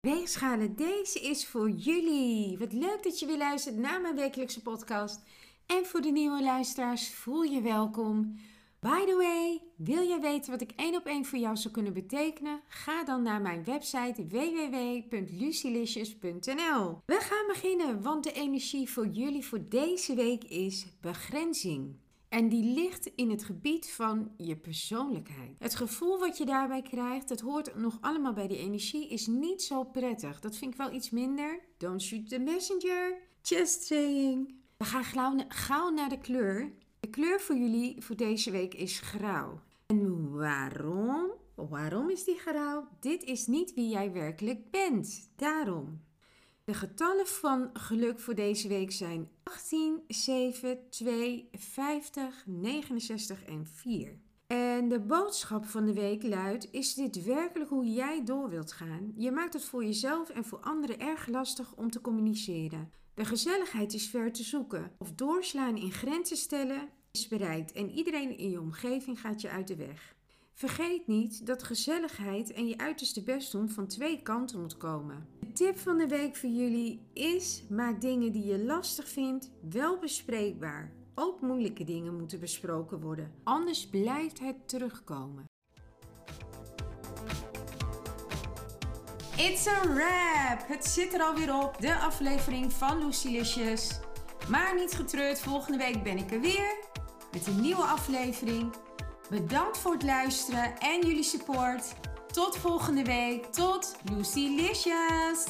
Weegschalen, deze is voor jullie. Wat leuk dat je weer luistert naar mijn wekelijkse podcast. En voor de nieuwe luisteraars, voel je welkom. By the way, wil jij weten wat ik één op één voor jou zou kunnen betekenen? Ga dan naar mijn website www.lucilicious.nl. We gaan beginnen, want de energie voor jullie voor deze week is begrenzing. En die ligt in het gebied van je persoonlijkheid. Het gevoel wat je daarbij krijgt, dat hoort nog allemaal bij die energie, is niet zo prettig. Dat vind ik wel iets minder. Don't shoot the messenger. Just saying. We gaan gauw, naar de kleur. De kleur voor jullie voor deze week is grauw. En waarom? Waarom is die grauw? Dit is niet wie jij werkelijk bent. Daarom. De getallen van geluk voor deze week zijn 18, 7, 2, 50, 69 en 4. En de boodschap van de week luidt: Is dit werkelijk hoe jij door wilt gaan? Je maakt het voor jezelf en voor anderen erg lastig om te communiceren. De gezelligheid is ver te zoeken. Of doorslaan in grenzen stellen is bereikt en iedereen in je omgeving gaat je uit de weg. Vergeet niet dat gezelligheid en je uiterste best doen van twee kanten moet komen. De tip van de week voor jullie is: maak dingen die je lastig vindt wel bespreekbaar. Ook moeilijke dingen moeten besproken worden, anders blijft het terugkomen. It's a wrap! Het zit er alweer op, de aflevering van Lucilicious. Maar niet getreurd, volgende week ben ik er weer met een nieuwe aflevering. Bedankt voor het luisteren en jullie support. Tot volgende week. Tot Lucy Licious.